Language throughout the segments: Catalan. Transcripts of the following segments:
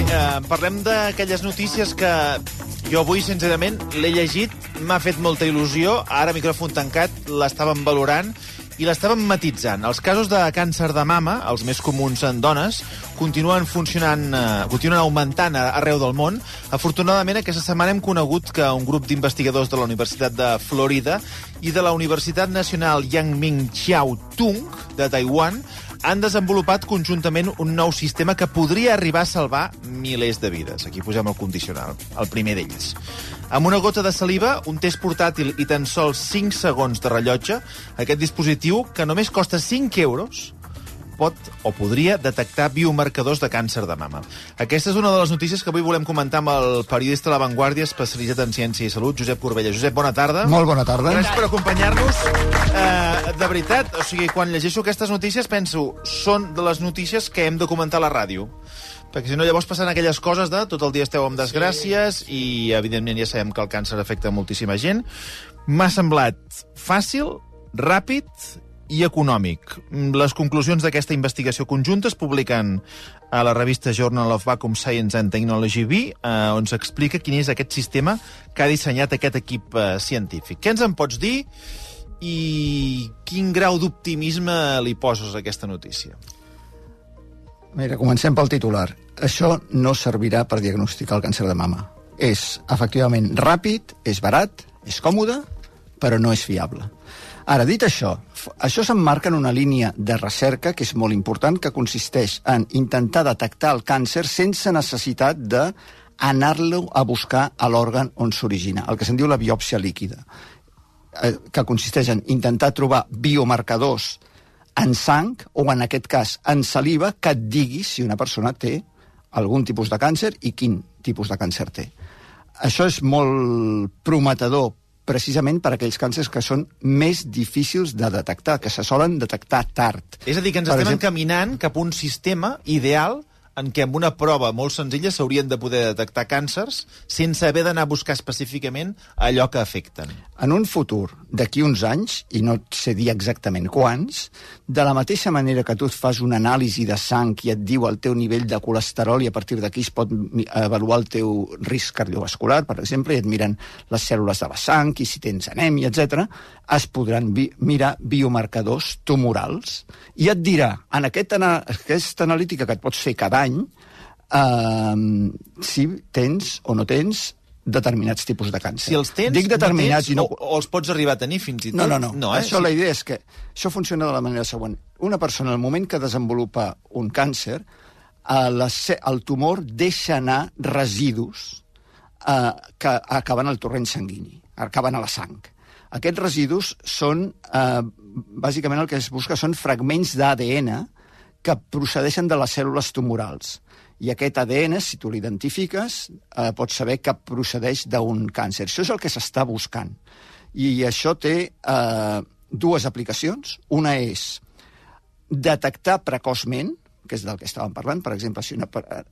Eh, parlem d'aquelles notícies que jo avui, sincerament, l'he llegit, m'ha fet molta il·lusió, ara micròfon tancat, l'estàvem valorant i l'estàvem matitzant. Els casos de càncer de mama, els més comuns en dones, continuen funcionant, eh, continuen augmentant arreu del món. Afortunadament, aquesta setmana hem conegut que un grup d'investigadors de la Universitat de Florida i de la Universitat Nacional Yang Ming Chiao Tung de Taiwan han desenvolupat conjuntament un nou sistema que podria arribar a salvar milers de vides. Aquí posem el condicional, el primer d'ells. Amb una gota de saliva, un test portàtil i tan sols 5 segons de rellotge, aquest dispositiu, que només costa 5 euros, pot o podria detectar biomarcadors de càncer de mama. Aquesta és una de les notícies que avui volem comentar amb el periodista de La Vanguardia, especialitzat en ciència i salut, Josep Corbella. Josep, bona tarda. Molt bona tarda. Gràcies per acompanyar-nos. Uh, de veritat, o sigui, quan llegeixo aquestes notícies penso, són de les notícies que hem de comentar a la ràdio. Perquè si no, llavors passen aquelles coses de tot el dia esteu amb desgràcies sí. i, evidentment, ja sabem que el càncer afecta moltíssima gent. M'ha semblat fàcil, ràpid i econòmic. Les conclusions d'aquesta investigació conjunta es publiquen a la revista Journal of Vacuum Science and Technology V, eh, on s'explica quin és aquest sistema que ha dissenyat aquest equip eh, científic. Què ens en pots dir i quin grau d'optimisme li poses a aquesta notícia? Mira, comencem pel titular. Això no servirà per diagnosticar el càncer de mama. És, efectivament, ràpid, és barat, és còmode, però no és fiable. Ara, dit això, això s'emmarca en una línia de recerca que és molt important, que consisteix en intentar detectar el càncer sense necessitat de anar-lo a buscar a l'òrgan on s'origina, el que se'n diu la biòpsia líquida, eh, que consisteix en intentar trobar biomarcadors en sang, o en aquest cas en saliva, que et digui si una persona té algun tipus de càncer i quin tipus de càncer té. Això és molt prometedor precisament per aquells càncers que són més difícils de detectar, que se solen detectar tard. És a dir, que ens Per estem exemple- encaminant cap a un sistema ideal en què amb una prova molt senzilla s'haurien de poder detectar càncers sense haver d'anar a buscar específicament allò que afecten. En un futur, d'aquí uns anys, i no sé dir exactament quants, de la mateixa manera que tu et fas una anàlisi de sang i et diu el teu nivell de colesterol i a partir d'aquí es pot avaluar el teu risc cardiovascular, per exemple, i et miren les cèl·lules de la sang i si tens anèmia, etc, es podran vi mirar biomarcadors tumorals i et dirà, en aquest ana aquesta analítica que et pots fer cada any, eh, si tens o no tens determinats tipus de càncer. Si els tens, Dic determinats no tens, i no... o, o els pots arribar a tenir fins i tot. No, no, no. no eh? eh? Això, la idea és que això funciona de la manera següent. Una persona, al moment que desenvolupa un càncer, eh, ce- el tumor deixa anar residus eh, que acaben al torrent sanguini, acaben a la sang. Aquests residus són, eh, bàsicament el que es busca són fragments d'ADN que procedeixen de les cèl·lules tumorals. I aquest ADN, si tu l'identifiques, eh, pots saber que procedeix d'un càncer. Això és el que s'està buscant. I això té eh, dues aplicacions. Una és detectar precoçment, que és del que estàvem parlant, per exemple, si una,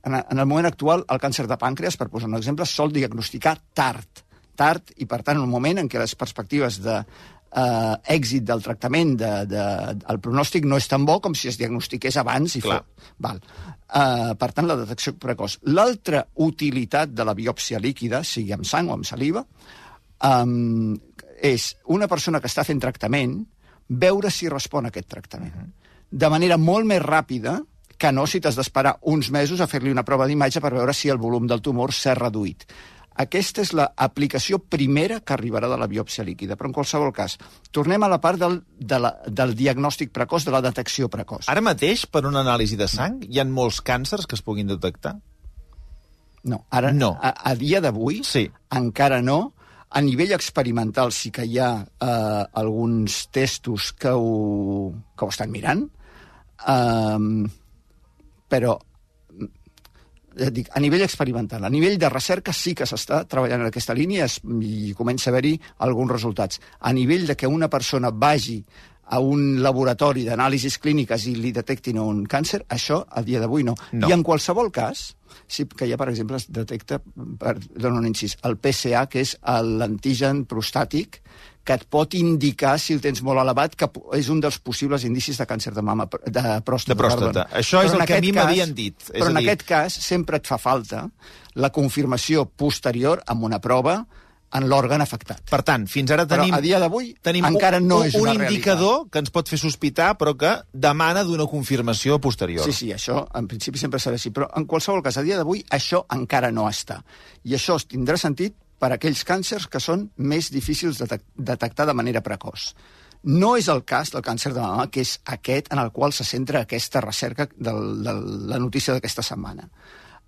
en, el moment actual el càncer de pàncreas, per posar un exemple, sol diagnosticar tard, tard, i per tant en un moment en què les perspectives de eh, èxit del tractament, de, de, el pronòstic no és tan bo com si es diagnostiqués abans i Clar. fos. Val. Uh, per tant, la detecció precoç. L'altra utilitat de la biòpsia líquida, sigui amb sang o amb saliva, um, és una persona que està fent tractament veure si respon a aquest tractament. De manera molt més ràpida que no si t'has d'esperar uns mesos a fer-li una prova d'imatge per veure si el volum del tumor s'ha reduït. Aquesta és l'aplicació primera que arribarà de la biòpsia líquida, però en qualsevol cas, tornem a la part del, de la, del diagnòstic precoç, de la detecció precoç. Ara mateix, per una anàlisi de sang, hi ha molts càncers que es puguin detectar? No, ara No. A, a dia d'avui Sí. encara no. A nivell experimental sí que hi ha eh, alguns testos que ho, que ho estan mirant, um, però ja et dic, a nivell experimental. A nivell de recerca sí que s'està treballant en aquesta línia es, i comença a haver-hi alguns resultats. A nivell de que una persona vagi a un laboratori d'anàlisis clíniques i li detectin un càncer, això a dia d'avui no. No. I en qualsevol cas, sí que ja, per exemple, es detecta, per, dono un incís, el PSA, que és l'antigen prostàtic, que et pot indicar, si el tens molt elevat, que és un dels possibles indicis de càncer de mama, de pròstata. De pròstata. perdona. Això és Però en el que a mi m'havien dit. És Però a en dir- aquest cas sempre et fa falta la confirmació posterior amb una prova en l'òrgan afectat. Per tant, fins ara Però tenim... a dia d'avui tenim encara no un, és una un indicador que ens pot fer sospitar, però que demana d'una confirmació posterior. Sí, sí, això en principi sempre serà així, però en qualsevol cas, a dia d'avui això encara no està. I això tindrà sentit per a aquells càncers que són més difícils de detec- detectar de manera precoç. No és el cas del càncer de mama, que és aquest en el qual se centra aquesta recerca de, la notícia d'aquesta setmana.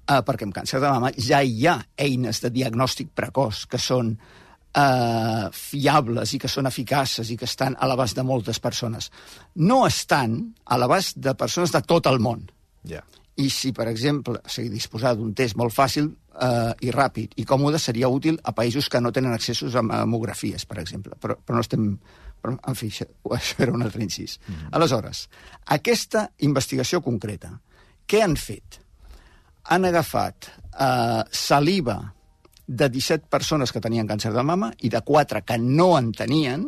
Uh, perquè amb càncer de mama ja hi ha eines de diagnòstic precoç que són uh, fiables i que són eficaces i que estan a l'abast de moltes persones. No estan a l'abast de persones de tot el món. Ja. I si, per exemple, sigui, disposar d'un test molt fàcil eh, i ràpid i còmode seria útil a països que no tenen accessos a mamografies, per exemple. Però, però no estem... Però, en fi, això, això era un altre incís. Mm -hmm. Aleshores, aquesta investigació concreta, què han fet? Han agafat eh, saliva de 17 persones que tenien càncer de mama i de 4 que no en tenien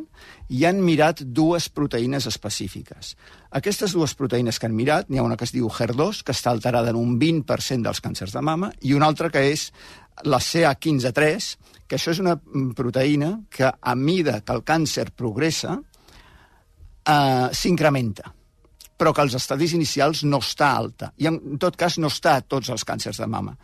i han mirat dues proteïnes específiques. Aquestes dues proteïnes que han mirat, n'hi ha una que es diu HER2, que està alterada en un 20% dels càncers de mama, i una altra que és la CA15-3, que això és una mm, proteïna que a mida que el càncer progressa eh, s'incrementa però que als estadis inicials no està alta. I en tot cas no està a tots els càncers de mama.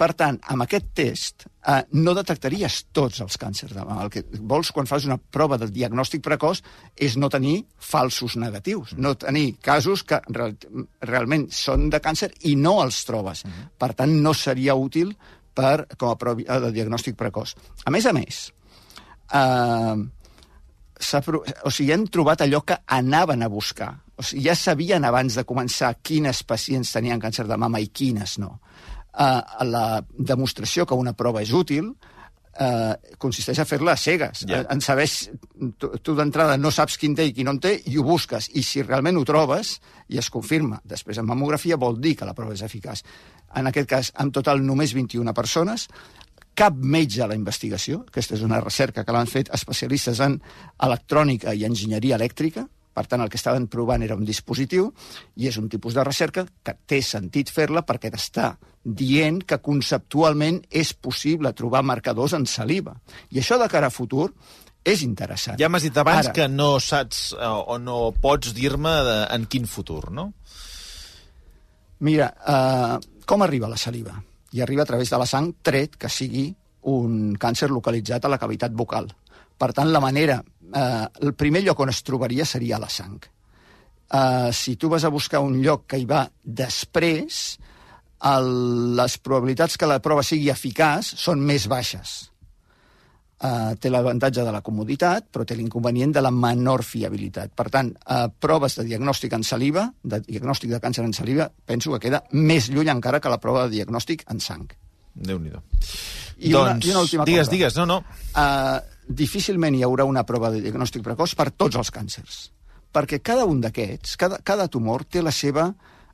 Per tant, amb aquest test eh, no detectaries tots els càncers de mama. El que vols quan fas una prova de diagnòstic precoç és no tenir falsos negatius, no tenir casos que real, realment són de càncer i no els trobes. Per tant, no seria útil per, com a prova de diagnòstic precoç. A més a més, eh, o sigui, han trobat allò que anaven a buscar. O sigui, ja sabien abans de començar quines pacients tenien càncer de mama i quines no. Uh, la demostració que una prova és útil uh, consisteix a fer-la a cegues. Yeah. En saber, si- tu, tu d'entrada no saps quin té i qui no en té, i ho busques. I si realment ho trobes i es confirma després en mamografia, vol dir que la prova és eficaç. En aquest cas, en total només 21 persones, cap metge a la investigació, aquesta és una recerca que l'han fet especialistes en electrònica i enginyeria elèctrica, per tant, el que estaven provant era un dispositiu, i és un tipus de recerca que té sentit fer-la perquè t'està dient que conceptualment és possible trobar marcadors en saliva. I això de cara a futur és interessant. Ja m'has dit abans Ara, que no saps eh, o no pots dir-me en quin futur, no? Mira, uh, com arriba la saliva? I arriba a través de la sang, tret que sigui un càncer localitzat a la cavitat bucal. Per tant, la manera... Eh, el primer lloc on es trobaria seria la sang. Eh, si tu vas a buscar un lloc que hi va després, el, les probabilitats que la prova sigui eficaç són més baixes. Uh, té l'avantatge de la comoditat, però té l'inconvenient de la menor fiabilitat. Per tant, uh, proves de diagnòstic en saliva, de diagnòstic de càncer en saliva, penso que queda més lluny encara que la prova de diagnòstic en sang. Déu-n'hi-do. I una- doncs, i una última digues, cosa. digues, no, no. Uh, difícilment hi haurà una prova de diagnòstic precoç per tots els càncers, perquè cada un d'aquests, cada, cada tumor té la seva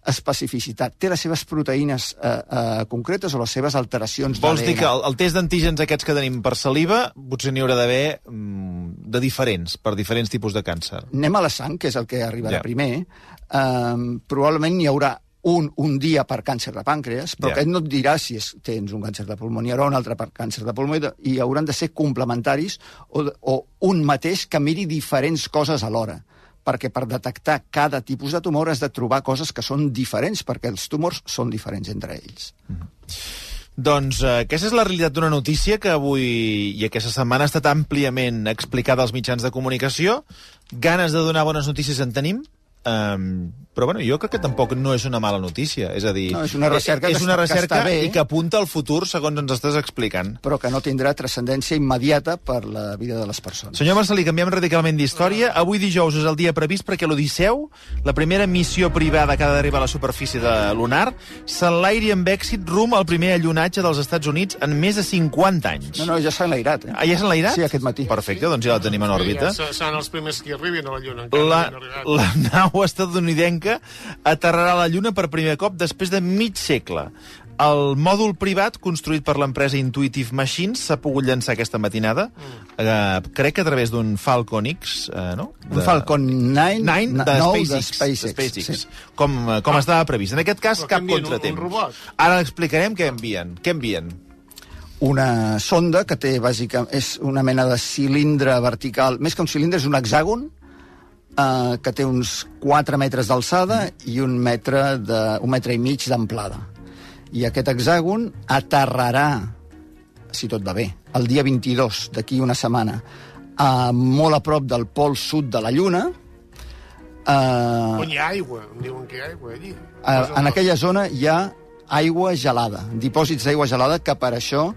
especificitat, té les seves proteïnes eh, eh, concretes o les seves alteracions Vols dir d'ADN. que el, el test d'antígens aquests que tenim per saliva potser n'hi haurà d'haver mm, de diferents, per diferents tipus de càncer. anem a la sang, que és el que arribarà Ja. primer, um, probablement n'hi haurà un, un dia per càncer de pàncreas, però yeah. aquest no et dirà si és, tens un càncer de pulmó, n'hi haurà un altre per càncer de pulmó i, hauran de ser complementaris o, o un mateix que miri diferents coses alhora perquè per detectar cada tipus de tumor has de trobar coses que són diferents, perquè els tumors són diferents entre ells. Doncs eh, aquesta és la realitat d'una notícia que avui i aquesta setmana ha estat àmpliament explicada als mitjans de comunicació. Ganes de donar bones notícies en tenim? Um, però bueno, jo crec que tampoc no és una mala notícia. És a dir, No, és una recerca és que una que recerca està bé. i que apunta al futur, segons ens estàs explicant. però que no tindrà transcendència immediata per la vida de les persones. Senyor Marcelí, canviem radicalment d'història. Avui dijous és el dia previst perquè l'Odisseu, la primera missió privada que ha d'arribar a la superfície de lunar, s'enlairi amb èxit rum al primer allunatge dels Estats Units en més de 50 anys. No, no, ja s'ha enlairat. Eh? Ah, ja s'ha enlairat? Sí, aquest matí. Perfecte, doncs ja la tenim en òrbita. Ja seran els primers que arribin a la Lluna. La, la nau estadounidenca aterrarà a la Lluna per primer cop després de mig segle. El mòdul privat, construït per l'empresa Intuitive Machines, s'ha pogut llançar aquesta matinada, eh, crec que a través d'un Falcon X, eh, no? Un Falcon 9, 9 de, nou SpaceX, de SpaceX. de SpaceX Sí. com, eh, com estava previst. En aquest cas, Però cap un- contratemps. un robot. Ara explicarem què envien. Què envien? Una sonda que té, bàsicament, és una mena de cilindre vertical, més que un cilindre, és un hexàgon, eh, que té uns 4 metres d'alçada i un metre, de, un metre i mig d'amplada. I aquest hexàgon aterrarà, si tot va bé, el dia 22, d'aquí una setmana, a, molt a prop del pol sud de la Lluna, eh, On hi ha aigua, em diuen que hi ha aigua allí. Eh, en aquella zona hi ha aigua gelada, dipòsits d'aigua gelada, que per això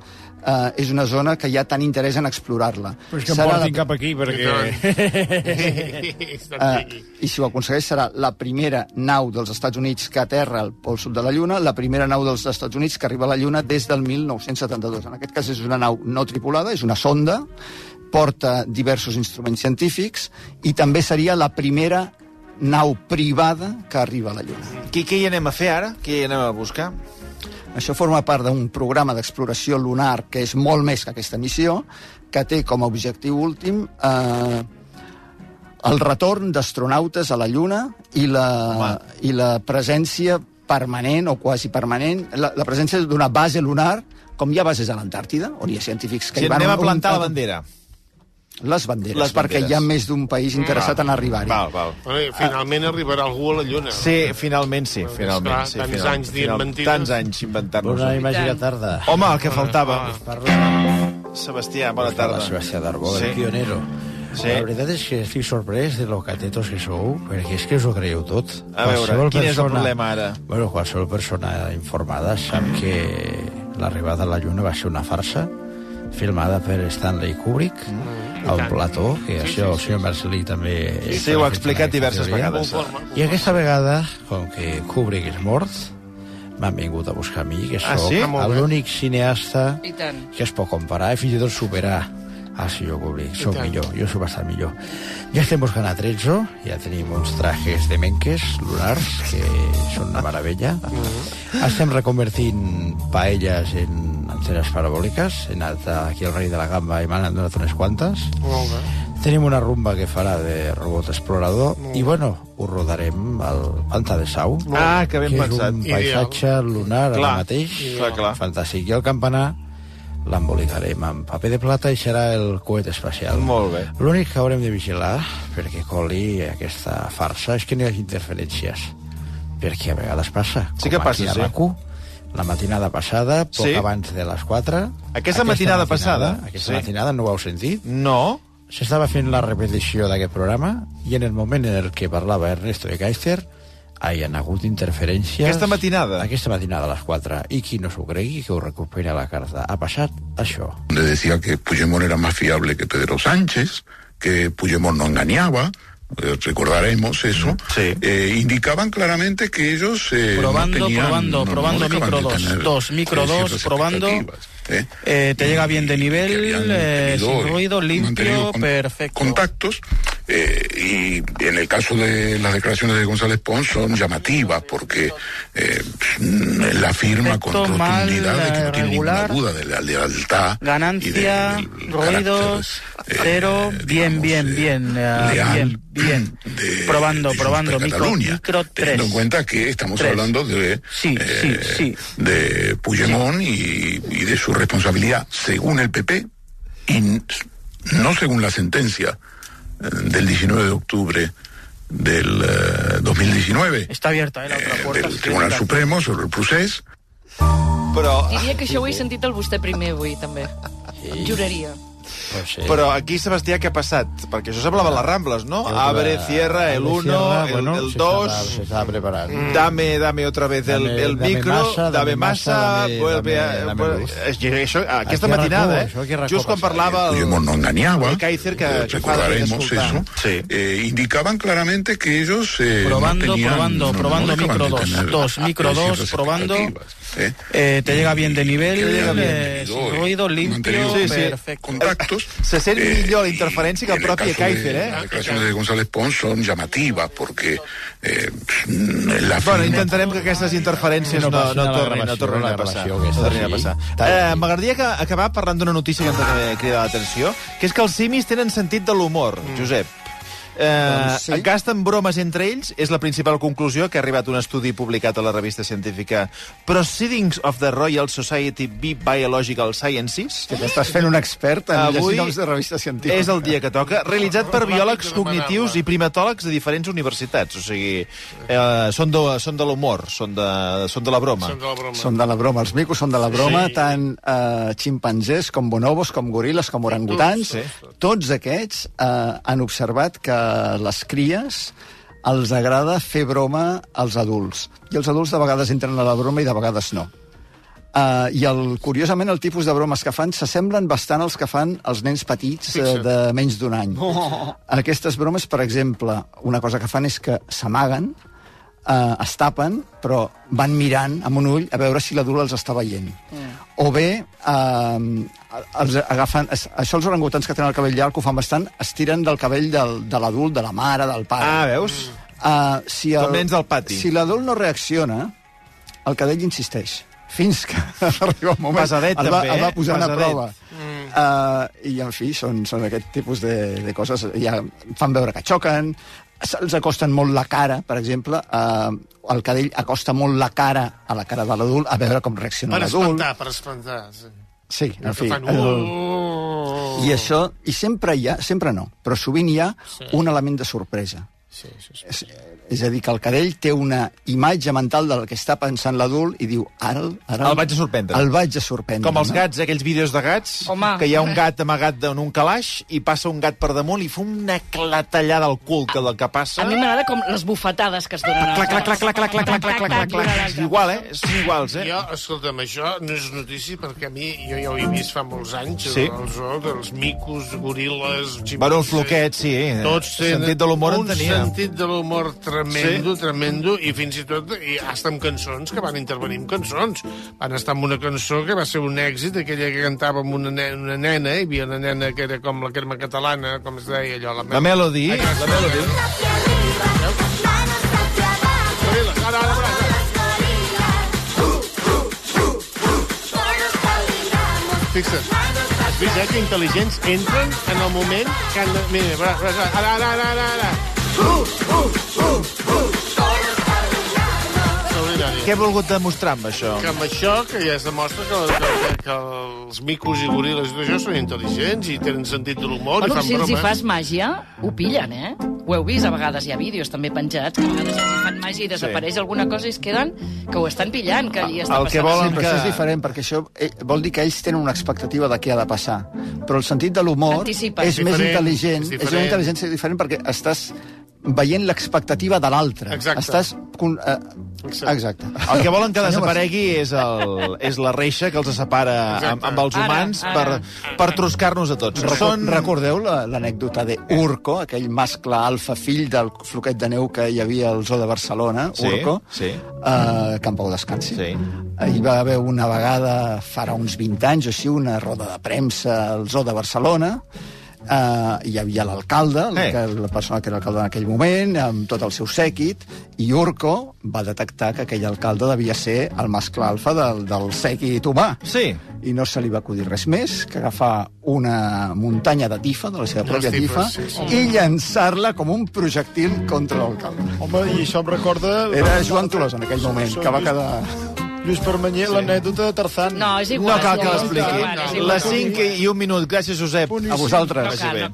eh, és una zona que hi ha tant interès en explorar-la. Però és que em Serà portin la- cap aquí, perquè... Eh, I si ho aconsegueix serà la primera nau dels Estats Units que aterra al pol sud de la Lluna, la primera nau dels Estats Units que arriba a la Lluna des del 1972. En aquest cas és una nau no tripulada, és una sonda, porta diversos instruments científics i també seria la primera nau privada que arriba a la Lluna. Què, què hi anem a fer ara? Què hi anem a buscar? Això forma part d'un programa d'exploració lunar que és molt més que aquesta missió, que té com a objectiu últim eh, el retorn d'astronautes a la Lluna i la, Home. i la presència permanent o quasi permanent, la, la presència d'una base lunar, com hi ha bases a l'Antàrtida, on hi ha científics que Si hi van... anem a un- plantar la un- bandera. Les banderes, Les perquè banderes. hi ha més d'un país interessat en arribar-hi. Val, val. Bueno, finalment arribarà algú a la Lluna. Sí, finalment sí, finalment. Esclar, sí, tants finalment, anys dient final- mentides. Tants anys inventant-nos. Bona i màgica tarda. Home, el que faltava. Parla Sebastià, bona tarda. Sebastià Darbó, Sí. el pionero. Sí. La veritat és que estic sorprès de lo catetos que sou, perquè és que us ho creieu tot. A veure, Qualsevol quin és el problema ara? Bueno, qualsevol persona informada sap que l'arribada a la Lluna va ser una farsa, filmada per Stanley Kubrick, a un plató, que això el senyor Marcelí també... Sí, ho ha explicat diverses teoria. vegades. I aquesta vegada, com que Kubrick és mort, m'han vingut a buscar a mi, que Ah, sóc sí? Ah, bé. l'únic cineasta que es pot comparar i fins i tot superar al senyor Kubrick. Tant. millor, jo soc bastant millor. Ja estem buscant a Trezzo, ja tenim uns trajes de menques lunars, que són una meravella. Estem reconvertint paelles en antenes parabòliques. He anat aquí al rei de la gamba i m'han donat unes quantes. Molt bé. Tenim una rumba que farà de robot explorador i, bueno, ho rodarem al Pantà de Sau, Ah, que ben que és pensat. un paisatge lunar Clar, ara mateix. clar, clar. Fantàstic. I el campanar l'embolicarem amb paper de plata i serà el coet espacial. Molt bé. L'únic que haurem de vigilar perquè coli aquesta farsa és que no hi hagi interferències. Perquè a vegades passa. Sí que passa, sí. RAC1, la matinada passada, poc Sí. abans de les 4... Aquesta matinada passada, Aquesta sí. matinada no ho heu sentit? No? S'estava fent la repetició d'aquest programa i en el moment en el que parlava Ernesto de Keister hi han hagut interferències... Aquesta matinada? Aquesta matinada a les 4. I qui no s'ho cregui, que ho recuperi a la carta. Ha passat això. donde decía que Puigdemont era más fiable que Pedro Sánchez, que Puigdemont no engañaba, eh, recordaremos eso, Sí. eh, indicaban claramente que ellos eh, Probando, no tenían, probando, no- no probando, dejaban micro de dos, tener, dos, micro eh, dos, ciertas probando. ¿eh? Eh, te llega bien de nivel, eh, sin ruido, limpio, perfecto. Contactos, eh, y en el caso de las declaraciones de González Pons son llamativas porque eh, la firma con rotundidad de que no tiene ninguna duda de la lealtad. Ganancia, ruidos, carácter, eh, cero, bien, bien, eh, bien, leal bien, bien. de- Probando, de probando, micro, micro Teniendo en tres. cuenta que estamos Tres. hablando de, Sí, sí, sí. de Puigdemont y, y de su responsabilidad según el PP y no según la sentencia del 19 de octubre del eh, 2019 Está abierta, eh, la otra eh, puerta. del si Tribunal. Supremo sobre el procés Però... Diria que això ho he sentit el vostè primer avui, també. Juraria. Pues sí. Però aquí, Sebastià, què ha passat? Perquè això semblava les Rambles, no? Abre, cierra, el Abre, 1, cierra, el, bueno, el se 2... estaba- Se estaba preparando. Dame, dame otra vez el, Dame- el dame micro, massa, dame dame massa, dame- vuelve a... dame- dame vuelve- això, aquesta Aquí a matinada, RAC1, eh? això aquí a RAC1 Just quan parlava el, no engañaba. el Kaiser, que, eh, que fa de recordaremos escoltar. eso. Sí. eh, indicaban claramente que ellos eh, Probando, no tenían, probando, no- probando, micro de dos, tener dos, micro dos, ciertas probando. expectativas, ¿eh? Eh, te llega bien de nivel, Que llega bien eh, ruido, limpio, mantenido Sí, sí. perfecto. Contactos. Se sent eh, millor la y- interferència que el propi Kaiser, de- eh? Las declaraciones de González Pons son llamativas porque eh, la Bueno, intentarem que aquestes interferències no, No no, no, tornin, no tornin a passar. No tornin a sí. passar. Eh, M'agradaria que acabar parlant d'una notícia que ens ha cridat l'atenció, que és que els simis tenen sentit de l'humor, Josep. Eh, Doncs sí. Gasten bromes entre ells és la principal conclusió que ha arribat un estudi publicat a la revista científica Proceedings of the Royal Society of Biological Sciences. Que t'estàs fent un expert en Avui llegir noms de revista científica. És el dia que toca, realitzat per biòlegs cognitius i primatòlegs de diferents universitats. O sigui, eh, són de, són de l'humor, són, de, són de la broma. Són de la broma. Són de la broma, els micos són de la broma, sí. tant eh, ximpanzés com bonobos, com goril·les, com orangutans. Sí. Tots aquests eh, han observat que les cries els agrada fer broma als adults. I els adults de vegades entren a la broma i de vegades no. Uh, I el, curiosament el tipus de bromes que fan s'assemblen bastant als que fan els nens petits uh, de menys d'un any. Oh. Aquestes bromes, per exemple, una cosa que fan és que s'amaguen, uh, es tapen, però van mirant amb un ull a veure si l'adult els està veient. Mm. O bé, uh, els agafen, es, això els orangutans que tenen el cabell llarg ho fan bastant, es tiren del cabell del, de l'adult, de la mare, del pare. Ah, veus? Uh, si Com nens pati. Si l'adult no reacciona, el cadell insisteix fins que arriba un moment... Pesadet, el va, també, el va eh? posant Pesadet. a prova. Mm. Uh, I, en fi, són, són aquest tipus de, de coses. Ja fan veure que xoquen, se'ls acosten molt la cara, per exemple. Uh, el cadell acosta molt la cara a la cara de l'adult, a veure com reacciona Per l'adult. espantar, per espantar. Sí. Sí, en fi. fan... Uh... I això, i sempre hi ha, sempre no, però sovint hi ha Sí. un element de sorpresa. Sí, sí, sí. És, és a dir, que el cadell té una imatge mental del que està pensant l'adult i diu, ara, el- ara El vaig a sorprendre. El vaig a sorprendre. Com els no? gats, eh, aquells vídeos de gats, Home. que hi ha un gat amagat en un calaix i passa un gat per damunt i fa una clatellada al cul que del que passa... A mi m'agrada com les bufetades que es donen. Clac, clac, clac, clac, clac, clac, clac, clac, clac, clac. És igual, eh? Són iguals, eh? Jo, escolta'm, això no és notícia perquè a mi, jo ja ho he vist fa molts anys, Sí. el zoo dels micos, goril·les. Bueno, el floquet, sí. Tots tenen Sentit de l'humor en tenia. Sentit de l'humor tremendo, sí. tremendo, i fins i tot i hasta amb cançons, que van intervenir amb cançons. Van estar amb una cançó que va ser un èxit, aquella que cantava amb una nena, una nena hi havia una nena que era com la crema catalana, com es deia allò, la, La Melody, la Melody. Goril·les, ara, ara, ara, ara. Fixa't. Has vist, eh, que intel·ligents entren en el moment que han de... Mira, ara, ara, ara, ara, ara. Què he volgut demostrar amb això? Que amb això que ja es demostra que, que, que els micos i goril·les i tot això són intel·ligents i tenen sentit de l'humor Bueno, i fan si els hi bromes. fas màgia, ho pillen, eh? Ho heu vist, a vegades hi ha vídeos també penjats, que a vegades els hi fan màgia i desapareix alguna cosa i es queden que ho estan pillant, que allí està El que volen Sí, que- això és diferent, perquè això eh, vol dir que ells tenen una expectativa de què ha de passar. Però el sentit de l'humor és És més intel·ligent, és és, una intel·ligència diferent perquè estàs veient l'expectativa de l'altre. Exacte. Estàs... con- Eh, Exacte. exacte. El que volen que desaparegui és, el, és la reixa que els separa amb, amb els Ara, humans ara. per, per troscar-nos a tots. Recor Són... Recordeu la- l'anècdota de Urco, aquell mascle alfa fill del floquet de neu que hi havia al zoo de Barcelona, Sí, Urco, sí. eh, que en pau descansi. Sí. Hi va haver una vegada, farà uns 20 anys o així, una roda de premsa al zoo de Barcelona, Uh, hi havia l'alcalde, Eh. eh. la persona que era alcalde en aquell moment, amb tot el seu sèquit, i Urco va detectar que aquell alcalde devia ser el mascle alfa del, del sèquit humà Sí. i no se li va acudir res més que agafar una muntanya de tifa, de la seva pròpia tifes, tifa, sí, sí. i llançar-la com un projectil contra l'alcalde. Home, i això em recorda... Era Joan Tolós en aquell moment, que va quedar... Lluís Permanyer, sí. l'anècdota de Tarzan. No, és No igual. cal que l'expliqui. igual, és igual. Les 5 i un minut. Gràcies, Josep. A vosaltres. No cal, no cal.